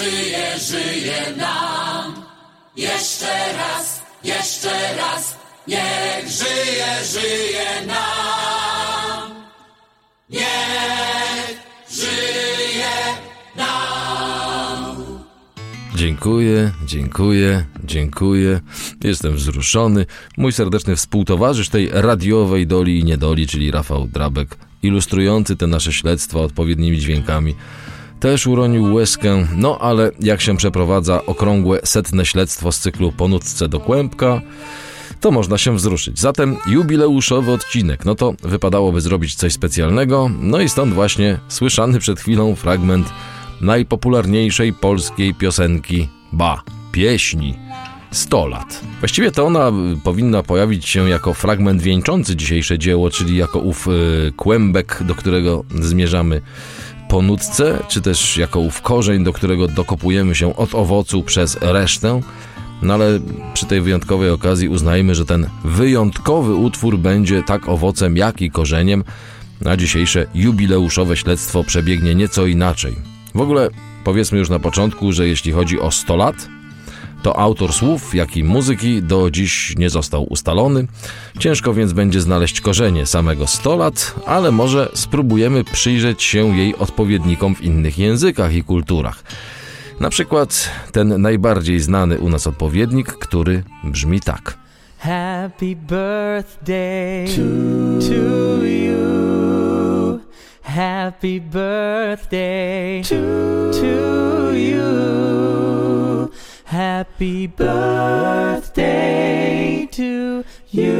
Żyje, żyje nam. Jeszcze raz, jeszcze raz, niech żyje, żyje nam. Niech żyje nam. Dziękuję, dziękuję, dziękuję. Jestem wzruszony. Mój serdeczny współtowarzysz tej radiowej doli i niedoli, czyli Rafał Drabek, ilustrujący te nasze śledztwa odpowiednimi dźwiękami, też uronił łezkę, no ale jak się przeprowadza okrągłe setne śledztwo z cyklu Ponudce do Kłębka, to można się wzruszyć. Zatem jubileuszowy odcinek, no to wypadałoby zrobić coś specjalnego, no i stąd właśnie słyszany przed chwilą fragment najpopularniejszej polskiej piosenki, ba, pieśni. 100 lat. Właściwie to ona y, powinna pojawić się jako fragment wieńczący dzisiejsze dzieło, czyli jako ów y, kłębek, do którego zmierzamy po nutce, czy też jako ów korzeń, do którego dokopujemy się od owocu przez resztę. No ale przy tej wyjątkowej okazji uznajmy, że ten wyjątkowy utwór będzie tak owocem, jak i korzeniem, a dzisiejsze jubileuszowe śledztwo przebiegnie nieco inaczej. W ogóle powiedzmy już na początku, że jeśli chodzi o 100 lat, to autor słów, jak i muzyki do dziś nie został ustalony. Ciężko więc będzie znaleźć korzenie samego 100 lat, ale może spróbujemy przyjrzeć się jej odpowiednikom w innych językach i kulturach. Na przykład ten najbardziej znany u nas odpowiednik, który brzmi tak. Happy birthday to, you. Happy birthday to, you. Happy birthday to you.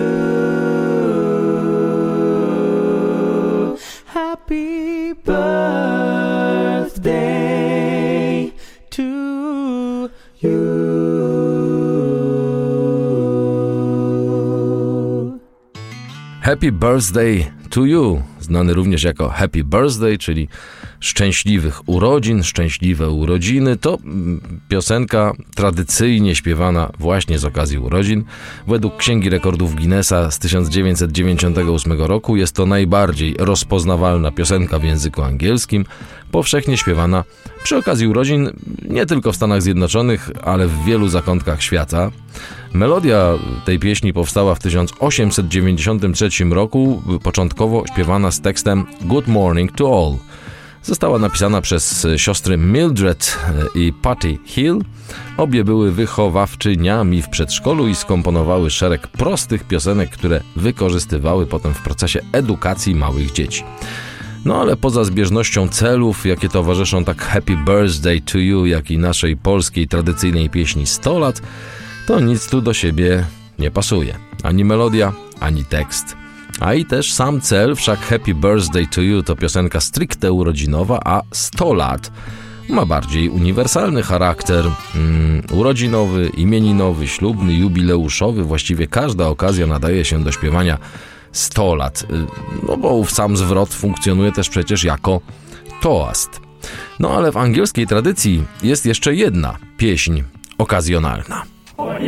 Happy birthday to you. Happy Birthday to You, znany również jako Happy Birthday, czyli szczęśliwych urodzin, szczęśliwe urodziny, to mm, piosenka tradycyjnie śpiewana właśnie z okazji urodzin. Według Księgi Rekordów Guinnessa z 1998 roku jest to najbardziej rozpoznawalna piosenka w języku angielskim, powszechnie śpiewana przy okazji urodzin nie tylko w Stanach Zjednoczonych, ale w wielu zakątkach świata. Melodia tej pieśni powstała w 1893 roku, początkowo śpiewana z tekstem Good Morning to All. Została napisana przez siostry Mildred i Patty Hill. Obie były wychowawczyniami w przedszkolu i skomponowały szereg prostych piosenek, które wykorzystywały potem w procesie edukacji małych dzieci. No ale poza zbieżnością celów, jakie towarzyszą tak Happy Birthday to You, jak i naszej polskiej tradycyjnej pieśni 100 lat, to nic tu do siebie nie pasuje. Ani melodia, ani tekst. A i też sam cel, wszak Happy Birthday to You to piosenka stricte urodzinowa, a 100 lat ma bardziej uniwersalny charakter. Mm, urodzinowy, imieninowy, ślubny, jubileuszowy, właściwie każda okazja nadaje się do śpiewania 100 lat. Y, No bo sam zwrot funkcjonuje też przecież jako toast. No ale w angielskiej tradycji jest jeszcze jedna pieśń okazjonalna. For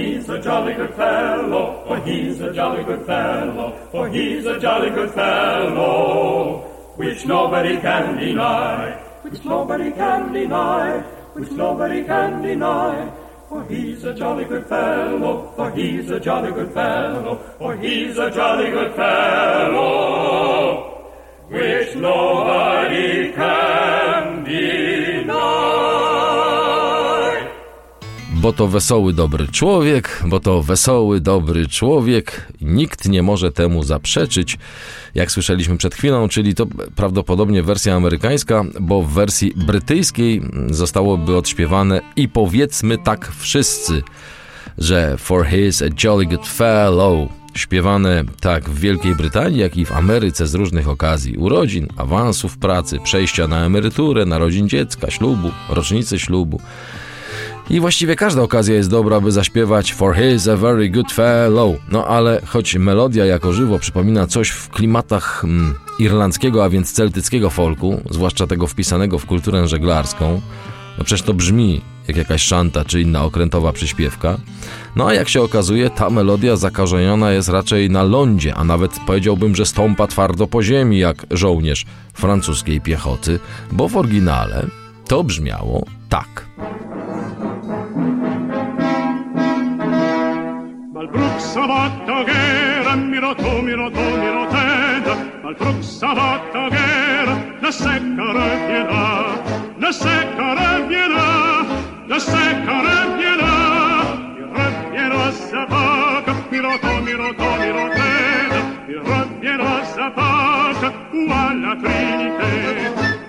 he's a jolly good fellow, for he's a jolly good fellow, which nobody can deny, which nobody can deny, which nobody can deny. For he's a jolly good fellow, for he's a jolly good fellow, for he's a jolly good fellow, which nobody can bo to wesoły, dobry człowiek, bo to wesoły, dobry człowiek. Nikt nie może temu zaprzeczyć, jak słyszeliśmy przed chwilą, czyli to prawdopodobnie wersja amerykańska, bo w wersji brytyjskiej zostałoby odśpiewane i powiedzmy tak wszyscy, że for his a jolly good fellow. Śpiewane tak w Wielkiej Brytanii, jak i w Ameryce z różnych okazji urodzin, awansów pracy, przejścia na emeryturę, narodzin dziecka, ślubu, rocznicy ślubu. I właściwie każda okazja jest dobra, by zaśpiewać For he's a very good fellow. No ale choć melodia jako żywo przypomina coś w klimatach mm, irlandzkiego, a więc celtyckiego folku, zwłaszcza tego wpisanego w kulturę żeglarską, no przecież to brzmi jak jakaś szanta czy inna okrętowa przyśpiewka. No a jak się okazuje, ta melodia zakażeniona jest raczej na lądzie, a nawet powiedziałbym, że stąpa twardo po ziemi jak żołnierz francuskiej piechoty, bo w oryginale to brzmiało tak. sabato ghera, miro tu, miro tu, miro teda, al truc sabato ghera, la secca reviena, la secca reviena, la secca reviena, il reviena sa poca, miro tu, miro tu, miro teda, il reviena sa poca, uguale a Trinité,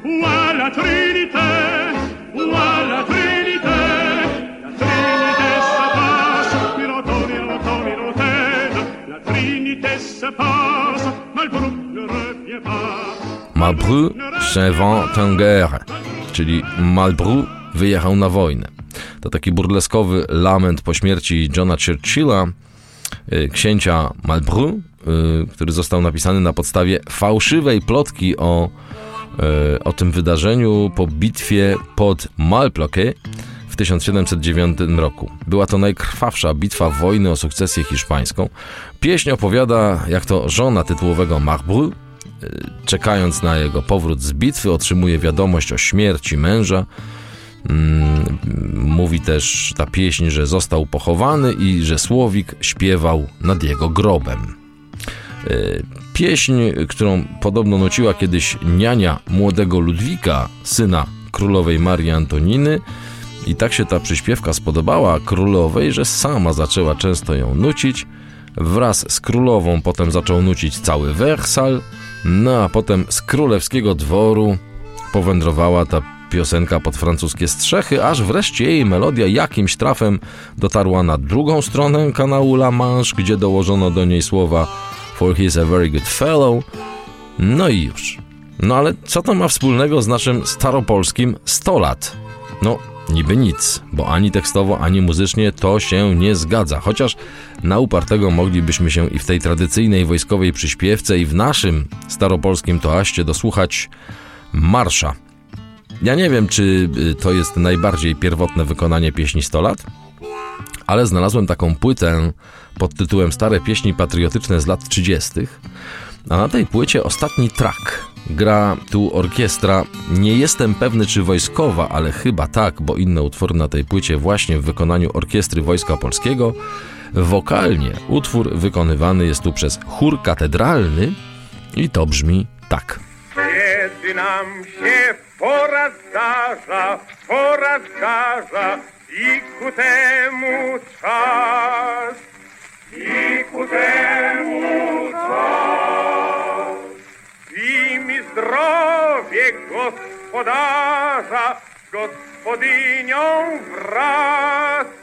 uguale a Trinité, uguale a Trinité. Malbru en guerre, czyli Malbru wyjechał na wojnę. To taki burleskowy lament po śmierci Johna Churchilla, y, księcia Malbru, y, który został napisany na podstawie fałszywej plotki o, y, o tym wydarzeniu po bitwie pod Malplaquet w 1709 roku. Była to najkrwawsza bitwa wojny o sukcesję hiszpańską. Pieśń opowiada, jak to żona tytułowego Malbru czekając na jego powrót z bitwy, otrzymuje wiadomość o śmierci męża. Mm, Mówi też ta pieśń, że został pochowany i że Słowik śpiewał nad jego grobem. Y, Pieśń, którą podobno nuciła kiedyś niania młodego Ludwika, syna królowej Marii Antoniny, i tak się ta przyśpiewka spodobała królowej, że sama zaczęła często ją nucić. Wraz z królową potem zaczął nucić cały Wersal, no a potem z królewskiego dworu powędrowała ta piosenka pod francuskie strzechy, aż wreszcie jej melodia jakimś trafem dotarła na drugą stronę kanału La Manche, gdzie dołożono do niej słowa For he's a very good fellow. No i już. No ale co to ma wspólnego z naszym staropolskim 100 lat? No, niby nic, bo ani tekstowo, ani muzycznie to się nie zgadza. Chociaż na upartego moglibyśmy się i w tej tradycyjnej wojskowej przyśpiewce, i w naszym staropolskim toaście dosłuchać marsza. Ja nie wiem, czy y, to jest najbardziej pierwotne wykonanie pieśni 100 lat, ale znalazłem taką płytę pod tytułem Stare pieśni patriotyczne z lat 30. A na tej płycie ostatni track. Gra tu orkiestra, nie jestem pewny czy wojskowa, ale chyba tak, bo inne utwory na tej płycie właśnie w wykonaniu orkiestry Wojska Polskiego. Wokalnie utwór wykonywany jest tu przez chór katedralny i to brzmi tak. Kiedy nam się pora zdarza, pora zdarza i ku temu czas, i ku temu czas. Zdrowie gospodarza, gospodynią wraz.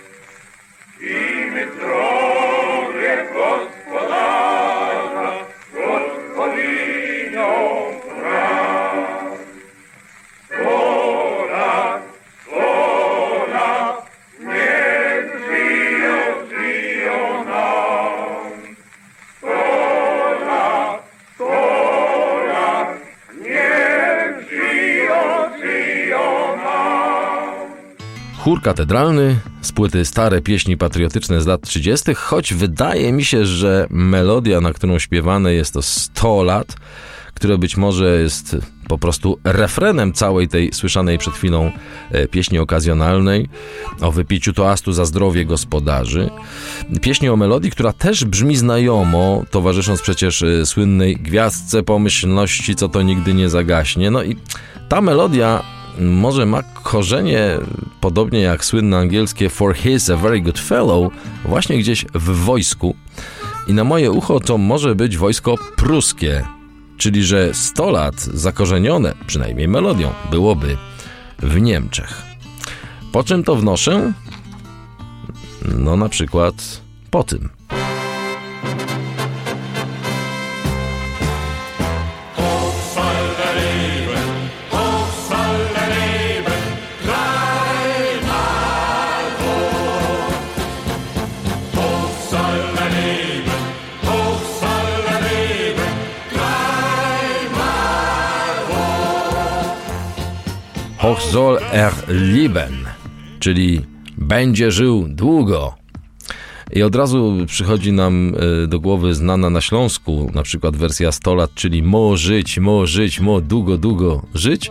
Chór katedralny z płyty Stare pieśni patriotyczne z lat 30., choć wydaje mi się, że melodia, na którą śpiewane jest to 100 lat, które być może jest po prostu refrenem całej tej słyszanej przed chwilą e, pieśni okazjonalnej o wypiciu toastu za zdrowie gospodarzy. Pieśni o melodii, która też brzmi znajomo, towarzysząc przecież e, słynnej gwiazdce pomyślności, co to nigdy nie zagaśnie. No i ta melodia może ma korzenie, podobnie jak słynne angielskie for he's a very good fellow, właśnie gdzieś w wojsku. I na moje ucho to może być wojsko pruskie, czyli że 100 lat zakorzenione, przynajmniej melodią, byłoby w Niemczech. Po czym to wnoszę? No na przykład po tym. Hoch soll er lieben, czyli będzie żył długo. I od razu przychodzi nam e, do głowy znana na Śląsku, na przykład wersja 100 lat, czyli mo żyć, mo żyć, mo długo, długo żyć.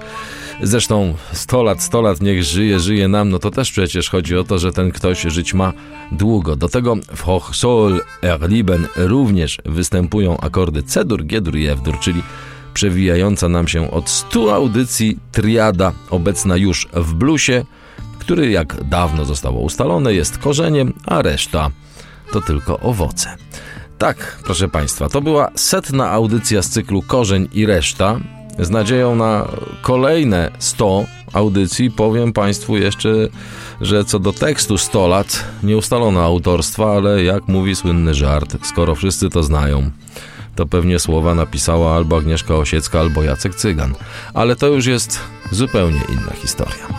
Zresztą 100 lat, 100 lat niech żyje, żyje nam, no to też przecież chodzi o to, że ten ktoś żyć ma długo. Do tego w Hoch soll er lieben również występują akordy C-dur, G-dur i F-dur, czyli przewijająca nam się od 100 audycji triada obecna już w bluesie, który jak dawno zostało ustalone jest korzeniem, a reszta to tylko owoce. Tak, proszę Państwa, to była setna audycja z cyklu Korzeń i reszta. Z nadzieją na kolejne 100 audycji powiem Państwu jeszcze, że co do tekstu 100 lat nie ustalono autorstwa, ale jak mówi słynny żart, skoro wszyscy to znają, to pewnie słowa napisała albo Agnieszka Osiecka, albo Jacek Cygan. Ale to już jest zupełnie inna historia.